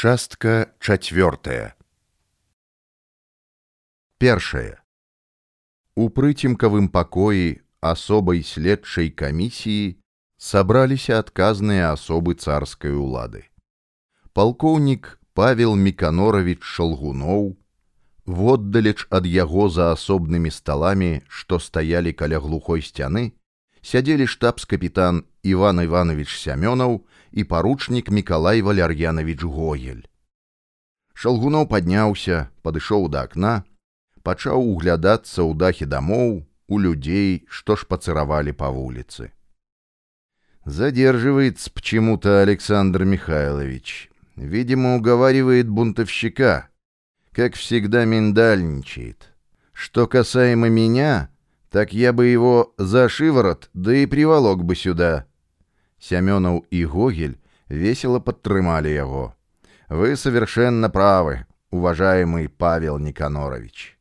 Частка чацвёртая. Першае. У прыцемкавым пакоі асобай следчай камісіі сабраліся адказныя асобы царскай улады. Палкоўнік Павел Міканоравіч Шалгуноў, воддалеч ад яго за асобнымі сталамі, што стаялі каля глухой сцяны, сядзелі штабс-капітан Іван Іванович Сямёнаў і паручнік Мікалай Валяр'янович Гогель. Шалгуноў падняўся, падышоў да акна, пачаў углядацца ў дахі дамоў, у людзей, што ж пацыравалі па вуліцы. Задерживается почему-то Александр Михайлович. Видимо, уговаривает бунтовщика. Как всегда миндальничает. Что касаемо меня, так я бы его за шиворот, да и приволок бы сюда. Семенов и Гогель весело подтрымали его. «Вы совершенно правы, уважаемый Павел Никанорович».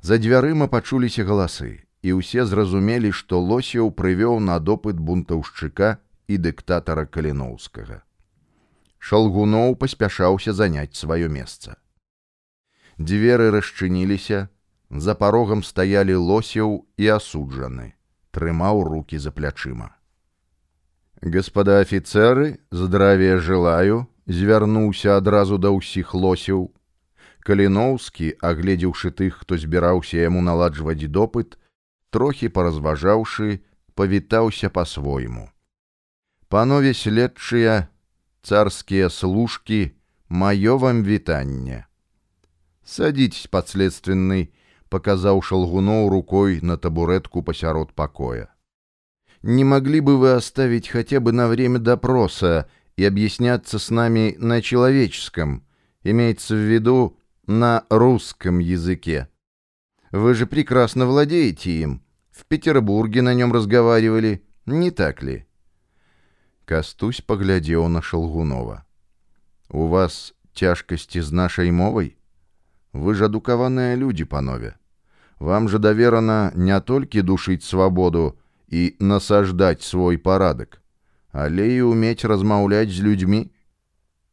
За дзвярыма пачуліся галасы, і ўсе зразумелі, што Лосеў прывёў на допыт бунтаўшчыка і дыктатара Каліноўскага. Шалгуноў паспяшаўся заняць сваё месца. Дзверы расчыніліся, за парогам стаялі Лосеў і асуджаны, трымаў руки за плячыма. Господа офицеры, здравия желаю, звярнуўся адразу да ўсіх лосеў. Каліноўскі, агледзеўшы тых, хто збіраўся яму наладжваць допыт, трохі паразважаўшы, павітаўся па-свойму. Панове следчыя, царскія служкі, маё вам вітанне. Садитесь, подследственный, показаў шалгуноў рукой на табуретку пасярод пакоя не могли бы вы оставить хотя бы на время допроса и объясняться с нами на человеческом, имеется в виду на русском языке? Вы же прекрасно владеете им. В Петербурге на нем разговаривали, не так ли? Кастусь поглядел на Шелгунова. У вас тяжкости с нашей мовой? Вы же адукаваныя люди, панове. Вам же доверано не только душить свободу, і насаждаць свой парадак, але і уметь размаўляць з людзьмі.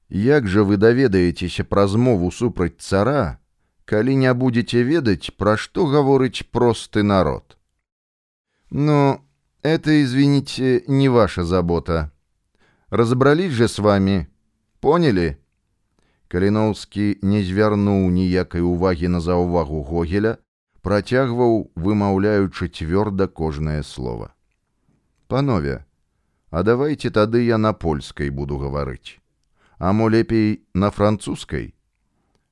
Як жа вы даведаецеся праз мову супраць цара, калі не будете ведаць, пра што гаворыць просты народ? Но это, извините, не ваша забота. Разобрались же с вами, поняли? Каліноўскі не звярнуў ніякай увагі на заўвагу Гогеля, працягваў, вымаўляючы цвёрда кожнае слово. Панове, а давайте тады я на польскай буду гаварыць. А мо лепей на французскай?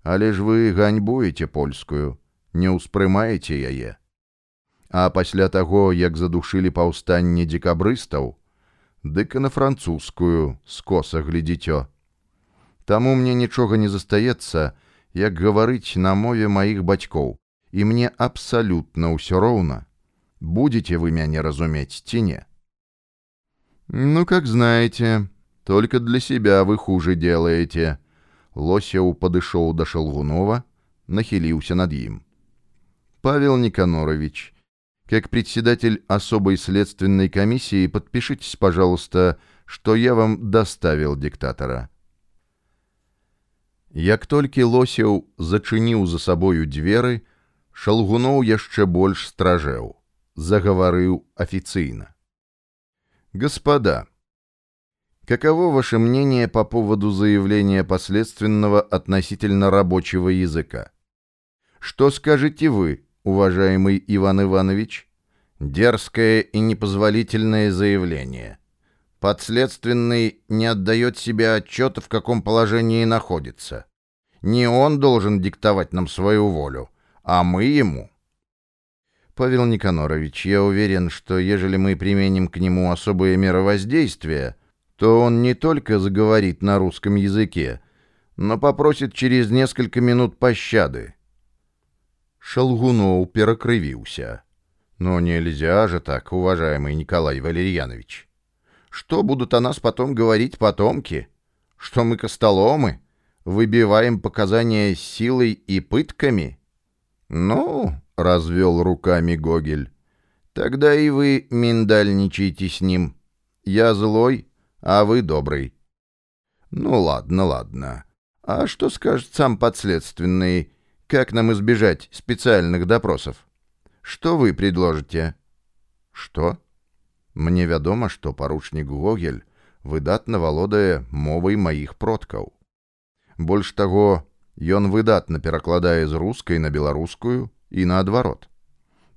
Але ж вы ганьбуеце польскую, не ўспрымаеце яе. А пасля таго, як задушылі паўстанне дзекабрыстаў, дык і на французскую скоса глядзіцё. Таму мне нічога не застаецца, як гаварыць на мове маіх бацькоў и мне абсолютно ўсё роўна, будете вы мяне разуметь ці не. Ну, как знаете, только для себя вы хуже делаете. Лосеў падышоў да Шалгунова, нахилился над им. Павел Никанорович, как председатель особой следственной комиссии, подпишитесь, пожалуйста, что я вам доставил диктатора. Як толькі Лосеў зачыніў за сабою дзверы, Шалгуноў яшчэ больш стражэў, заговорил официально. Господа, каково ваше мнение по поводу заявления последственного относительно рабочего языка? Что скажете вы, уважаемый Иван Иванович? Дерзкое и непозволительное заявление. Подследственный не отдает себе отчета, в каком положении находится. Не он должен диктовать нам свою волю, а мы ему. Павел Никанорович, я уверен, что ежели мы применим к нему особые меры воздействия, то он не только заговорит на русском языке, но попросит через несколько минут пощады. Шалгунов перекрывился. Но нельзя же так, уважаемый Николай Валерьянович. Что будут о нас потом говорить потомки? Что мы костоломы? Выбиваем показания силой и пытками? «Ну, — развел руками Гогель, — тогда и вы миндальничайте с ним. Я злой, а вы добрый. Ну ладно, ладно. А что скажет сам подследственный? Как нам избежать специальных допросов? Что вы предложите? Что? Мне вядома, што паручнік Гогель выдатна валодае мовай маіх продкаў. Больш таго, ён выдатна перакладае з рускай на беларускую і наадварот.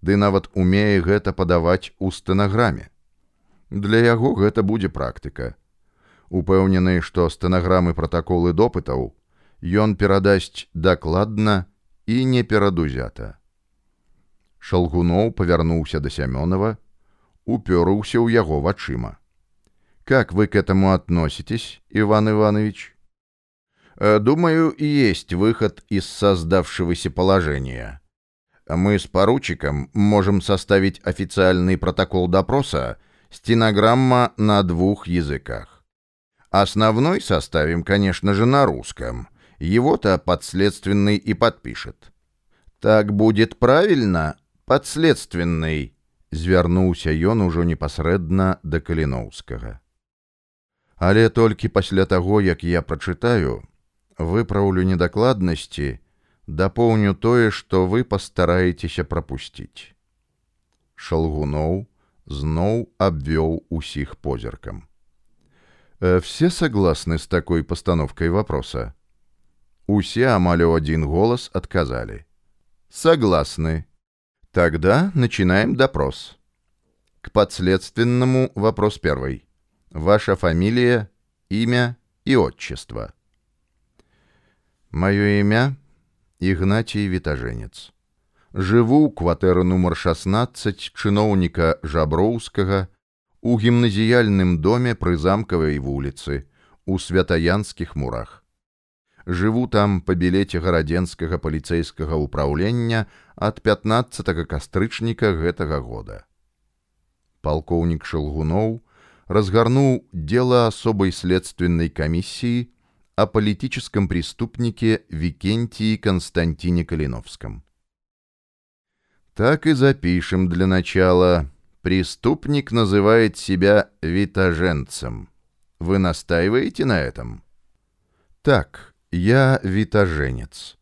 Ды нават умее гэта падаваць у стэнаграме. Для яго гэта будзе практыка. Упэўнены, што стэнаграмы пратаколы допытаў ён перадасць дакладна і не перадузята. Шалгуноў павярнуўся да Сямёнова, упёрыўся ў яго вачыма. Как вы к этому относитесь, Иван Иванович? Э, думаю, есть выход из создавшегося положения. Мы с поручиком можем составить официальный протокол допроса, стенограмма на двух языках. Основной составим, конечно же, на русском. Его-то подследственный и подпишет. Так будет правильно, подследственный, звярнуўся ён ужо непасрэдна да каліноўскага. Але толькі пасля таго, як я прачытаю, выпраўлю недакладнасці, дапоўню тое, што вы пастараецеся прапусціць. Шалгуноў зноў абвёў усіх позіркам. «Э, все согласны с такой постановкой вопроса? Усе амаль у один голос отказали. Согласны. Тогда начинаем допрос. К подследственному вопрос первый ваша фамилия, имя и отчество. Мое имя Игнатий Витаженец. Жыву ў кватэры нумар 16 чыноўніка жаброўскага у гімназіяльным доме пры замкавай вуліцы у святаянскіх мурах. Жыву там па білеце гарадзенскага паліцэйскага ўпраўлення ад 15 кастрычніка гэтага года. Палкоўнік Шалгуноў разгорнул дело особой следственной комиссии о политическом преступнике Викентии Константине Калиновском. Так и запишем для начала. Преступник называет себя витаженцем. Вы настаиваете на этом? Так, я витаженец.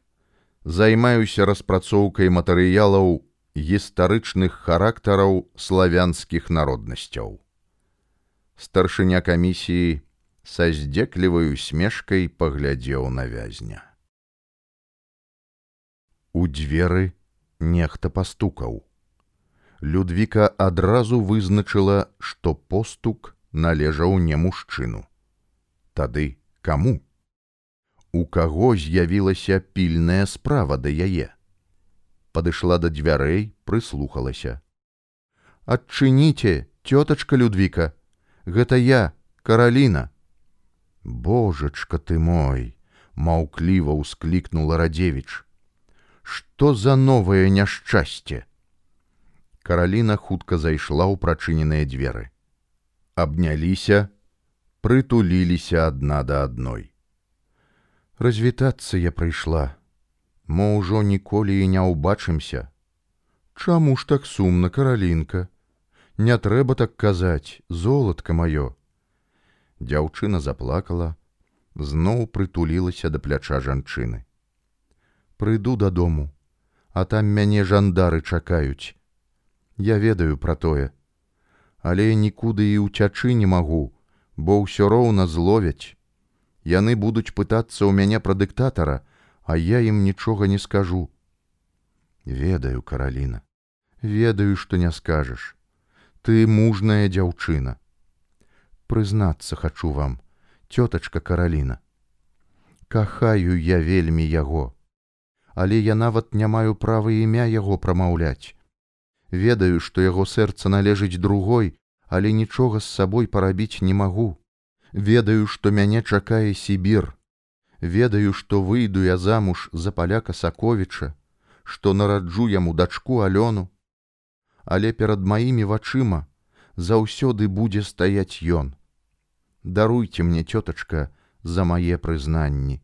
Займаюся распрацоўкай матэрыялаў гістарычных характараў славянскіх народнасцяў старшыня камісіі Са здзекліваю смешкай паглядзеў на вязня. У дзверы нехта пастукаў. Людвіка адразу вызначыла, што постук належаў не мужчыну. Тады каму? У каго з'явілася пільная справа да яе. Падышла да дзвярэй, прыслухалася. Адчыніце, цётачка Людвіка, гэта я караліна божачка ты мой маўкліва ўсклікнула радзевіч что за новае няшчасце караліна хутка зайшла ў прачыненыя дзверы абняліся прытуліліся адна да адной развітацца я прыйшла мо ўжо ніколі і не ўбачымся чаму ж так сумна каралінка Не трэба так казаць, золатка маё. Дзяўчына заплакала, зноў прытулілася да пляча жанчыны. Прыйду дадому, а там мяне жандары чакаюць. Я ведаю пра тое, але нікуды і ўцячы не магу, бо ўсё роўна зловяць. Яны будуць пытацца ў мяне пра дыктатара, а я ім нічога не скажу. Ведаю, караліна, ведаю, што не скажаш ты мужная дзяўчына прызнацца хачу вам цётачка караліна кахаю я вельмі яго але я нават не маю права імя яго прамаўляць ведаю што яго сэрца належыць другой але нічога з сабой парабіць не магу ведаю што мяне чакае сібір ведаю што выйду я замуж за паляка саковіча што нараджу яму дачку алёну але перад маімі вачыма заўсёды будзе стаяць ён. Даруйце мне цётачка за мае прызнанні.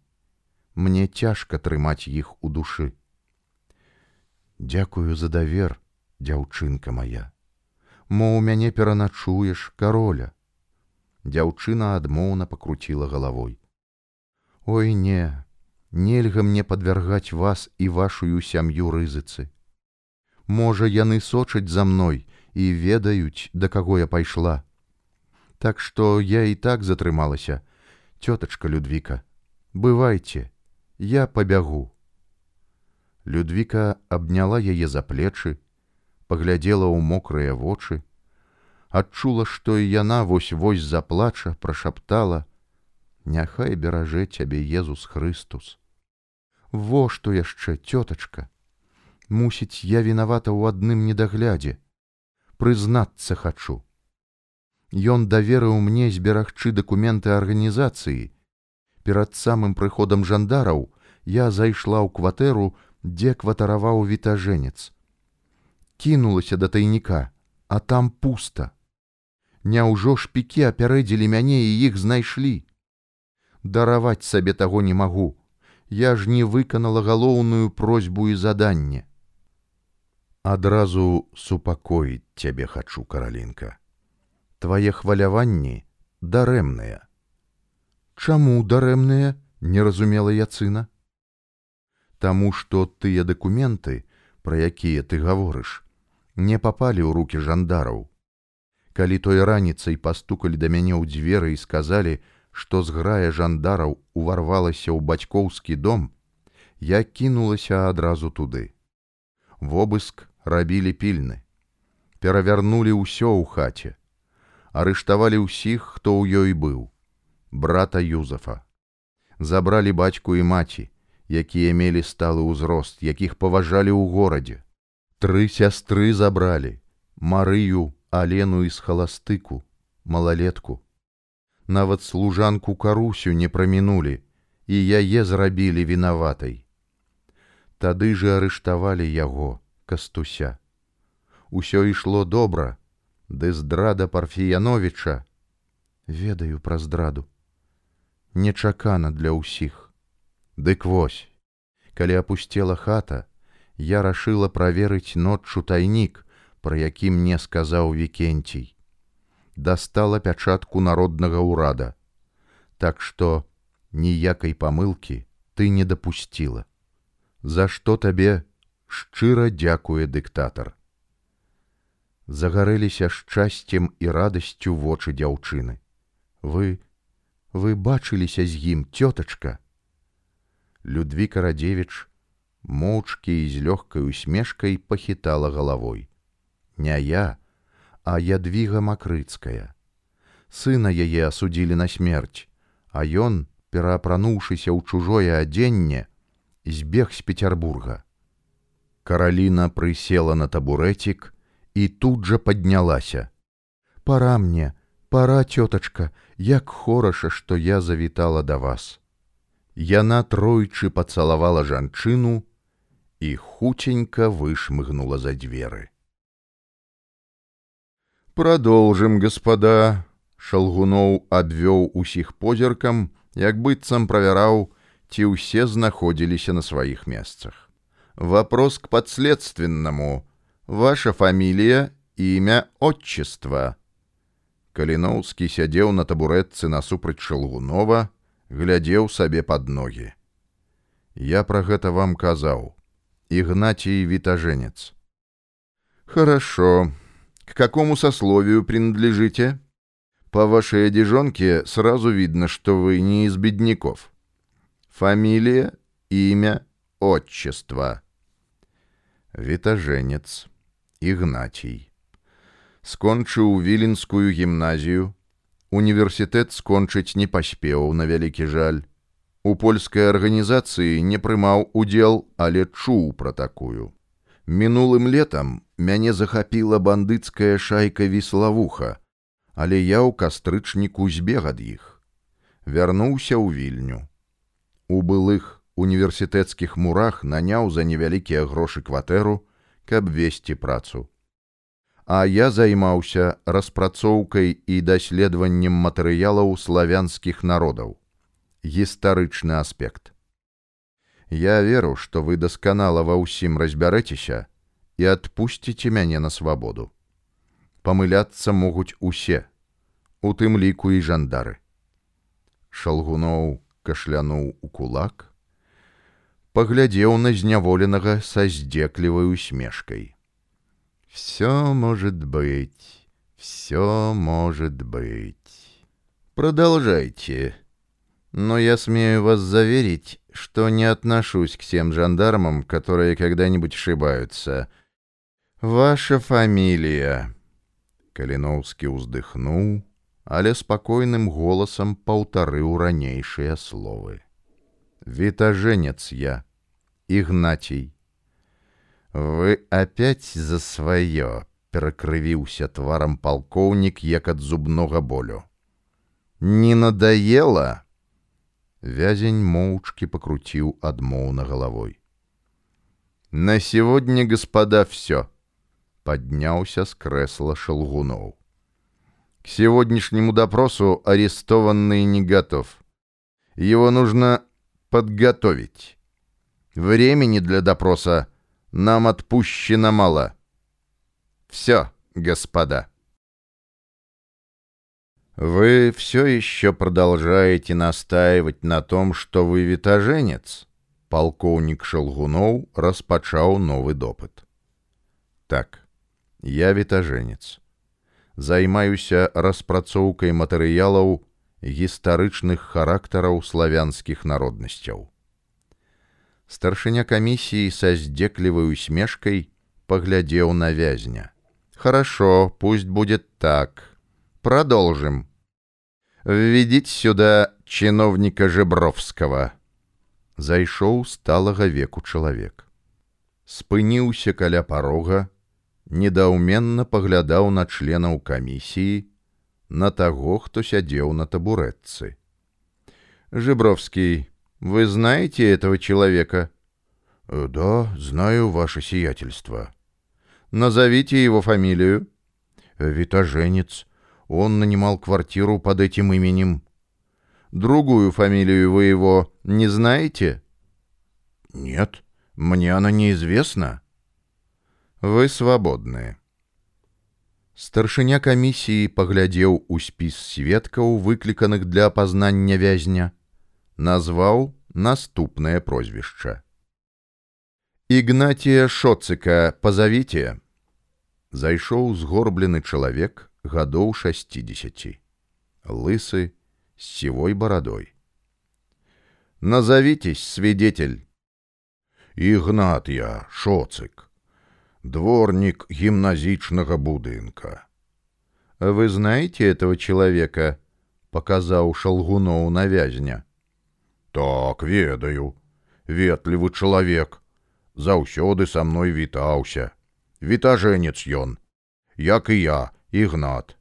Мне цяжка трымаць іх у душы. Дякую за давер, дзяўчынка моя. Мо у мяне пераначуеш кароля. Дзяўчына адмоўна пакруціла галавой. Ой не, нельга мне падвяргаць вас і вашую сям'ю рызыцы. Можа, яны сочаць за мной і ведаюць, да каго я пайшла. Так што я і так затрымалася, тётачка Людвіка, бывайце, я пабягу. Людвіка абняла яе за плечы, паглядзела ў мокрыя вочы, адчула, што і яна вось-вось заплача, прашаптала: « Няхай беражэ цябе Езус Хрыстус. Во што яшчэ цётачка. Мусіць, я вінавата ў адным недаглядзе. Прызнацца хачу. Ён даверыў мне зберагчы дакументы арганізацыі. Перад самым прыходам жандараў я зайшла ў кватэру, дзе кватараваў вітажэнец кінулася да тайніка, а там пуста. Няўжо шпікі апярэдзілі мяне і іх знайшлі. Дараваць сабе таго не магу. Я ж не выканала галоўную просьбу і заданне. Адразу супакоіць цябе хачу, каралінка. Твае хваляванні дарэмныя. Чаму дарэмныя, не разумела яцына. Таму што тыя дакументы, пра якія ты гаворыш, не папалі ў руки жандараў. Калі той раніцай пастукалі да мяне ў дзверы і сказалі, што зграя жандараў уварвалася ў бацькоўскі дом, я кінулася адразу туды. Вобыск рабілі пільны. Перавярнулі ўсё ў хаце. Арыштавалі ўсіх, хто ў ёй быў. брата Юзафа. Забралі бацьку і маці, якія мелі сталы ўзрост, якіх паважалі ў горадзе. Тры сястры забралі Марыю, алену і схаластыку, малалетку. Нават служанку карусю не прамінулі і яе зрабілі вінаватай. Тады же арыштавалі яго, кастуся. Усё ішло добра, ды здрада парфіяновича, ведаю пра здраду. Нечакана для ўсіх. Дык вось, калі апусцела хата, я рашыла праверыць ноччу тайнік, пра які мне сказаў вікенцій. Дастала пячатку народнага ўрада. Так што ніякай памылкі ты не дапусціла. За што табе шчыра дзякуе дыктатар. Загарэліся шчасцем і радасцю вочы дзяўчыны. Вы, вы бачыліся з ім цётачка. Людвіка Радзевіч моўчкі і з лёгкай усмешкай пахітала галавой. Не я, а ядвіга макрыцкая. Сына яе асудзілі на смерць, а ён, пераапрануўшыся ў чужое адзенне, збег з Петербурга. Караліна прысела на табурэцік і тут жа паднялася. Пара мне, пара цётачка, як хораша, што я завітала да вас. Яна тройчы пацалавала жанчыну, і хутенька вышмыгнула за дзверы. Продолжим, господа, шалгуноў абвёў усіх позіркам, як быццам правяраў, ці ўсе знаходзіліся на сваіх месцах. Вопрос к подследственному. Ваша фамилия, имя, отчество. Каліноўскі сядзеў на табурэтцы насупраць шалгунова, глядзеў сабе под ноги. Я пра гэта вам казаў. Игнатий Витаженец. Хорошо. К какому сословию принадлежите? По вашей одежонке сразу видно, что вы не из бедняков. Фамилия, имя, отчество. Витаженец. Игнатий. Скончыў віленскую гімназію, універсітэт скончыць не паспеў на вялікі жаль у польскай арганізацыі не прымаў удзел, але чуў пра такую. Мінулым летам мяне захапіла бандыцкая шайка веславуха, але я ў кастрычніку збег ад іх. Вярнуўся ў вільню. У былых універсітэцкіх мурах наняў за невялікія грошы кватэру, каб весці працу. А я займаўся распрацоўкай і даследаваннем матэрыялаў славянскіх народаў гістарычны аспект. Я веру, што вы дасканала ва ўсім разбярэцеся і адпусціце мяне на свабоду. Памыляцца могуць усе, у тым ліку і жандары. Шалгуноў кашлянуў у кулак, паглядзеў на зняволенага са здзеклівай усмешкай. Все может быть, все может быть. Продолжайте. Но я смею вас заверить, что не отношусь к тем жандармам, которые когда-нибудь ошибаются. Ваша фамилия. Калиновский уздыхнул, але спокойным голосом паўтарыў ранейшыя словы. Витаженец я, Игнатий. Вы опять за свое, перакрывіўся тваром полковник, як ад зубнога болю. Не надоело? Вязень моўчкі покрутил адмоўна головой. На сегодня, господа, все. Поднялся с кресла Шелгунов. К сегодняшнему допросу арестованный не готов. Его нужно подготовить. Времени для допроса нам отпущено мало. Все, господа. Вы все еще продолжаете настаивать на том, что вы витаженец? Полковник Шелгунов распачаў новый допыт. Так, я витаженец. Займаюся распрацоўкай матэрыялаў гістарычных характараў славянскіх народнасцяў. Старшыня камісіі са здзеклівай усмешкай поглядел на вязня. «Хорошо, пусть будет так. Продолжим. Введите сюда чиновника Жебровского. Зайшоў сталага веку чалавек. Спыніўся каля парога, недаўменна паглядаў на членаў камісіі, на таго, хто сядзеў на табурэтцы. Жебровский, вы знаете этого человека? Да, знаю, ваше сиятельство. Назовите его фамилию. Витаженец. Он нанимал квартиру под этим именем. Другую фамилию вы его не знаете? Нет, мне она неизвестна. Вы свободны. Старшыня камісіі паглядзеў у спіс сведкаў, выкліканых для апазнання вязня, назваў наступнае прозвішча. Игнатия Шоцыка позовите. Зайшоў сгорблены чалавек гадоў 60. Лысы, с сивой бородой. Назовитесь, свидетель. Игнат я, Шоцик, дворник гимназичного будынка. Вы знаете этого человека? Показал Шалгуноў на вязня. Так, ведаю. Ветлівы чалавек. Заўсёды са мной вітаўся. Вітажэнец ён. Як і я, ігнат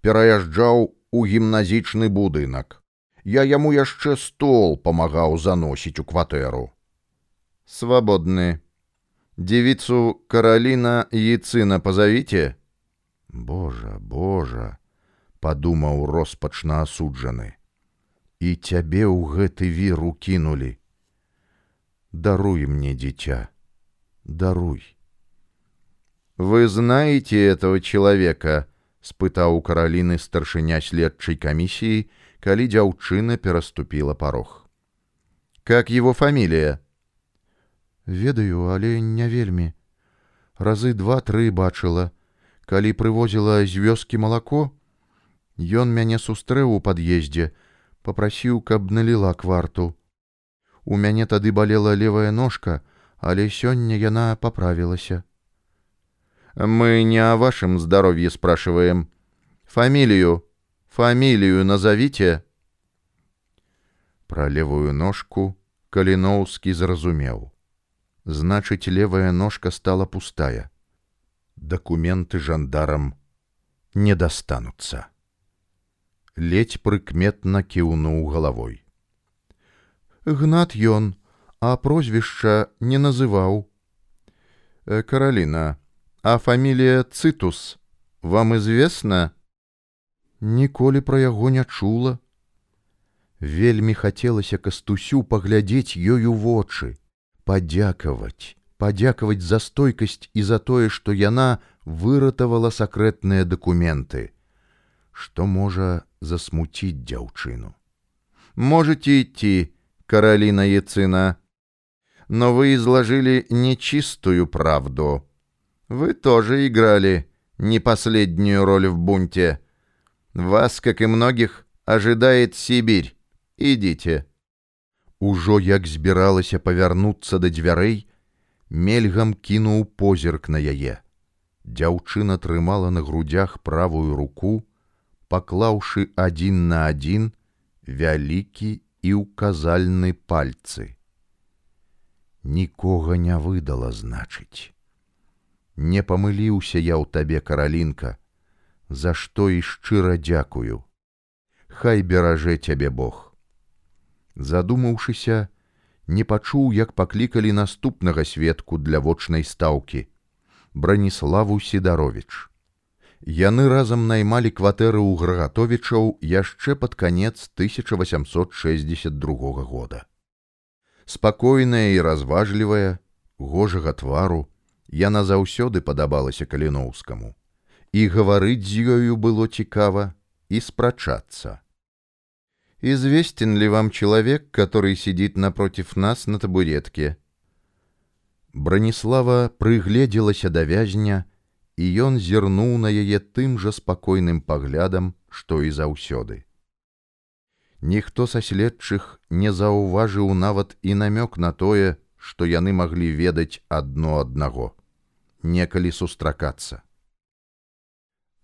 пераязджаў у гімназічны будынак я яму яшчэ стол памагаў заносіць у кватэру свабодны девицу караліна яйцына пазавіце божа божа падумаў роспачна асуджаны і цябе ў гэты вір укінулі даруй мне дзіця даруй вы знаете этого человека спытаў у караліны старшыня следчай камісіі, калі дзяўчына пераступіла парог. Как его фамилия? Ведаю, але не вельмі. Разы два-тры бачыла, калі прывозіла з вёскі малако, Ён мяне сустрэў у пад'ездзе, попрасіў, каб наліла кварту. У мяне тады балела левая ножка, але сёння яна паправілася. Мы не о вашем здоровье спрашиваем. Фамилию, фамилию назовите. Про левую ножку Калиноўскі зразумеў. Значыць, левая ножка стала пустая. Документы жандарам не достанутся. Ледь прыкметна кіўнуў головой. Гнат ён, а прозвішча не называў. Э, Каролина, а фамилия Цитус вам известна? Ніколі пра яго не чула. Вельмі хацелася кастусю паглядзець ёю вочы, падзякаваць, падзякаваць за стойкасць і за тое, што яна выратавала сакрэтныя дакументы, што можа засмуціць дзяўчыну. Можете идти, Каролина Яцина. Но вы изложили нечистую правду. Вы тоже играли не последнюю роль в бунте. Вас, как и многих, ожидает Сибирь. Идите. Ужо як збіралася павярнуцца да дзвярэй, мельгам кінуў позірк на яе. Дзяўчына трымала на грудях правую руку, паклаўшы адзін на адзін вялікі і ўказальны пальцы. Нікога не выдала, значыць. Не памыліўся я ў табе, каралінка, за што і шчыра дзякую. Хай беражэ цябе Бог. Задумаўшыся, не пачуў, як паклікалі наступнага сведку для вочнай стаўкі браніславу сідарович. Яны разам наймалі кватэры ў грагатовічаў яшчэ пад канец 1862 года. Спакойная і разважлівая, гожага твару, яна заўсёды падабалася каліноўскаму. І гаварыць з ёю было цікава і спрачацца. «Известен ли вам человек, который сидит напротив нас на табуретке?» Браніслава прыгледзелася да вязня, і ён зірнуў на яе тым жа спакойным паглядам, што і заўсёды. Ніхто са следчых не заўважыў нават і намёк на тое, што яны маглі ведаць адно аднаго, некалі сустракацца.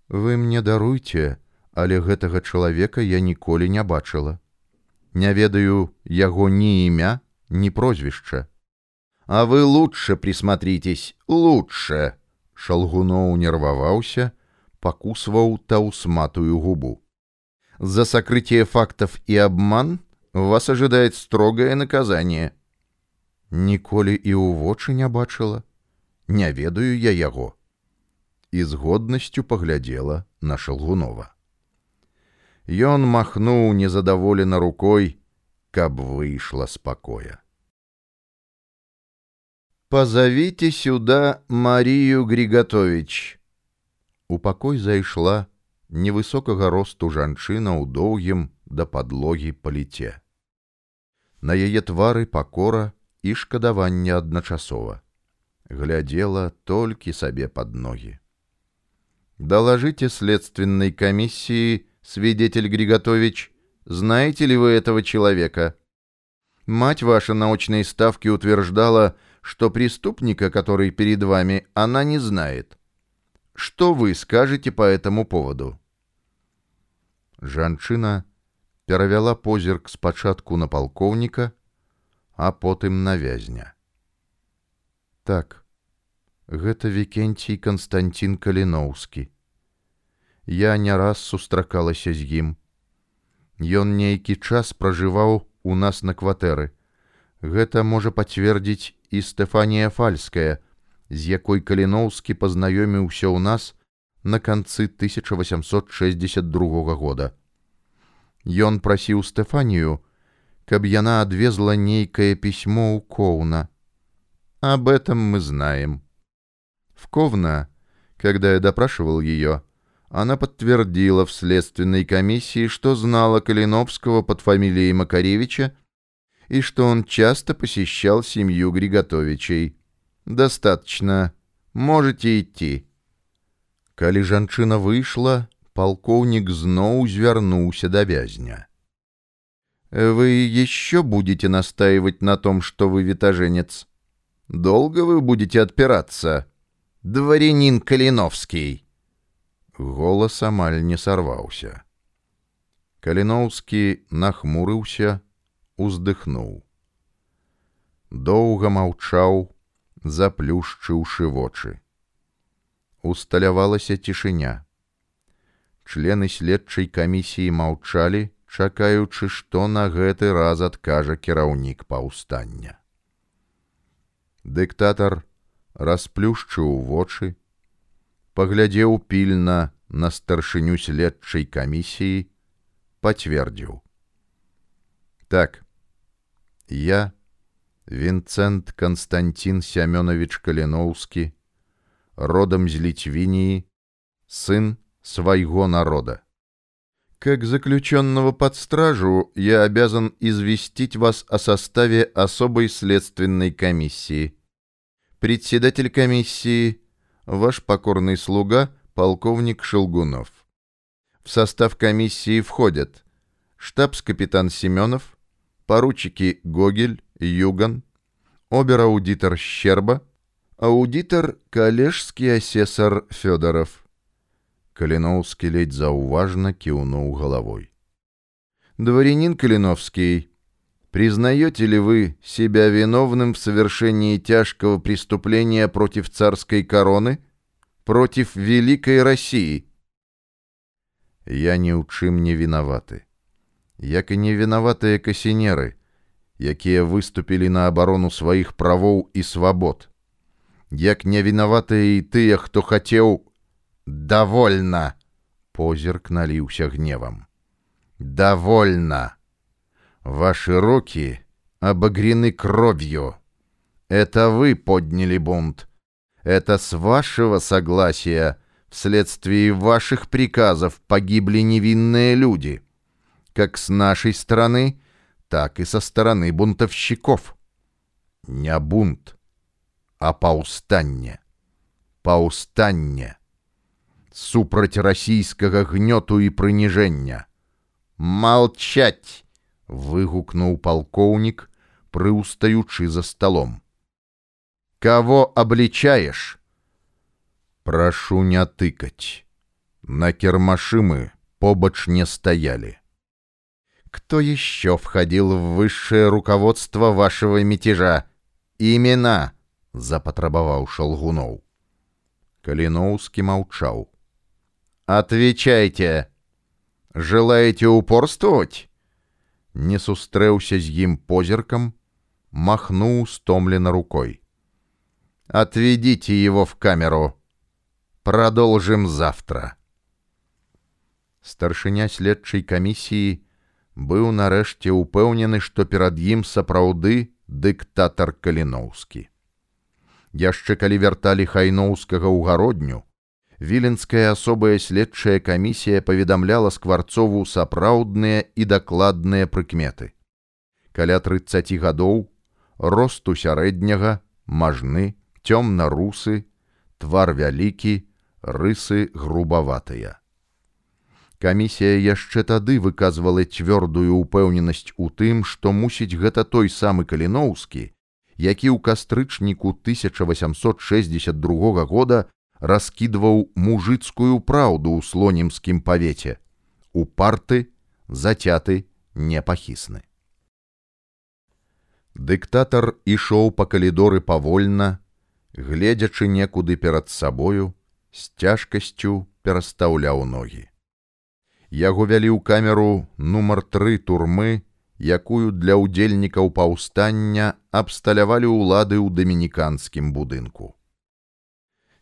Вы мне даруйце, але гэтага чалавека я ніколі не бачыла. Не ведаю яго ні імя, ні прозвішча. А вы лучше присмотритесь, лучше. Шалгуноў нервовался, покусывал таусматую губу. За сокрытие фактов и обман вас ожидает строгое наказание. Ніколі і ў вочы не бачыла, не ведаю я яго. І з годнасцю паглядзела на шалгунова. Ён махнуў незадаволена рукой, каб выйшла спакоя. «Позовите сюда Марию Григотович». У пакой зайшла невысокага росту жанчына ў доўгім да падлогі паліце. На яе твары пакора і шкадаванне адначасова. Глядела толькі сабе под ноги. «Доложите следственной комиссии, свидетель Григотович, знаете ли вы этого человека? Мать ваша на очной ставке утверждала, что преступника, который перед вами, она не знает. Что вы скажете по этому поводу? Жанчына перавяла позірк спачатку на палкоўніка, а потым на вязня. Так, гэта Вікенцій Канстанцін Каліноўскі. Я не раз сустракалася з ім. Ён нейкі час пражываў у нас на кватэры. Гэта можа пацвердзіць і Стэфанія Фальская, з якой Каліноўскі пазнаёміўся ў нас на канцы 1862 года. Ён прасіў Стэфанію, каб яна адвезла нейкае пісьмо ў Коуна. Об этом мы знаем. В Ковна, когда я допрашивал ее, она подтвердила в следственной комиссии, что знала Калиновского под фамилией Макаревича и что он часто посещал семью Григотовичей. Достаточно. Можете идти. Калі жанчына выйшла, полковник зноў звярнуўся да вязня. Вы еще будете настаивать на том, что вы витаженец? Долго вы будете отпираться? Дворянин Калиновский. Голос амаль не сорвался. Калиновский нахмурыўся, уздыхнуў. Доўга маўчаў, заплюшчыўшы вочы. Усталявалася цішыня. Члены следчай камісіі маўчалі, чакаючы, што на гэты раз адкажа кіраўнік паўстання. Дыктатар расплюшчыў вочы, паглядзеў пільна на старшыню следчай камісіі, пацвердзіў: Так, я, Винцент Константин Семенович Калиновский, родом з Літвініі, сын свайго народа. Как заключенного под стражу я обязан известить вас о составе особой следственной комиссии. Председатель комиссии – ваш покорный слуга, полковник Шелгунов. В состав комиссии входят штабс-капитан Семенов, поручики Гогель, Юган, обер-аудитор Щерба, аудитор калежский асесар Федоров. Калиновский ледь зауважно кивнул головой. Дворянин Калиновский, признаете ли вы себя виновным в совершении тяжкого преступления против царской короны, против великой России? Я ни у чым не виноваты. Як і не вінаватыя касінеры, якія выступілі на абарону сваіх правоў і свабод. Як не вінаватыя і тыя, хто хацеў «Довольно!» Позерк налился гневом. «Довольно! Ваши руки обогрены кровью. Это вы подняли бунт. Это с вашего согласия вследствие ваших приказов погибли невинные люди, как с нашей стороны, так и со стороны бунтовщиков. Не бунт, а паўстанне. Паўстанне супраць расійскага гнёту і прыніжэння. Молчать! выгукнуў палкоўнік, прыўстаючы за столом. Кого обличаешь? Прошу не тыкать. На кермаши мы побач не стояли. Кто еще входил в высшее руководство вашего мятежа? Имена, запатрабаваў Шалгуноў. Каліноўскі маўчаў. Отвечайте. Желаете упорствовать? Не сустрэўся з ім позерком, махнул стомленно рукой. Отведите его в камеру. Продолжим завтра. Старшыня следчай камісіі быў нарэшце ўпэўнены, што перад ім сапраўды дыктатар каліноўскі. Яшчэ калі вярталі хайноўскага ў гародню, віленская асобая следчая камісія паведамляла скварцову сапраўдныя і дакладныя прыкметы. Каля 30 гадоў росту сярэдняга, мажны, цёмна-русы, твар вялікі, рысы грубаватыя. Камісія яшчэ тады выказвала цвёрдую ўпэўненасць у тым, што мусіць гэта той самы каліноўскі, які ў кастрычніку 1862 года раскидываў мужицкую праўду ў слонімскім павеце, упарты, зацяты, непахісны. Дыктатар ішоў па калідоры павольна, гледзячы некуды перад сабою, з цяжкасцю перастаўляў ногі. Яго вялі ў камеру нумар тры турмы, якую для ўдзельнікаў паўстання абсталявалі ўлады ў дамініканскім будынку.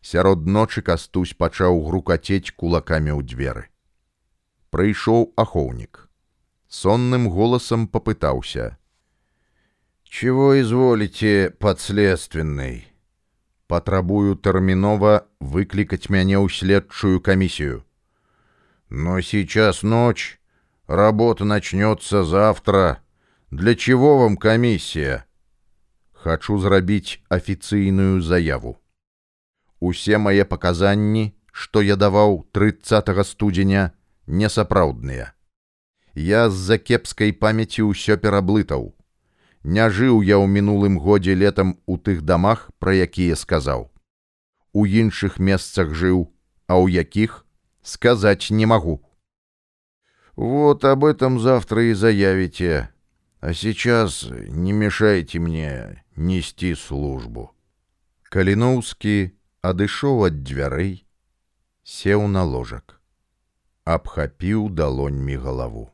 Сярод ночы кастусь пачаў грукацець кулакамі ў дзверы. Прыйшоў ахоўнік. Сонным голосом попытался. «Чего изволите, подследственный?» «Потребую терминова выкликать меня у следчую комиссию». «Но сейчас ночь. Работа начнется завтра. Для чего вам комиссия?» «Хочу зрабіць афіцыйную заяву» усе мае паказанні, што я даваў 30 студзеня, несапраўдныя. Я з-за кепскай памяці ўсё пераблытаў. Не жыў я ў мінулым годзе летам у тых дамах, пра якія сказаў. У іншых месцах жыў, а ў якіх сказаць не магу. Вот об этом завтра и заявите. А сейчас не мешайте мне нести службу. Калиновский адышоў ад дзвярэй, сеў на ложак, абхапіў далоньмі галаву.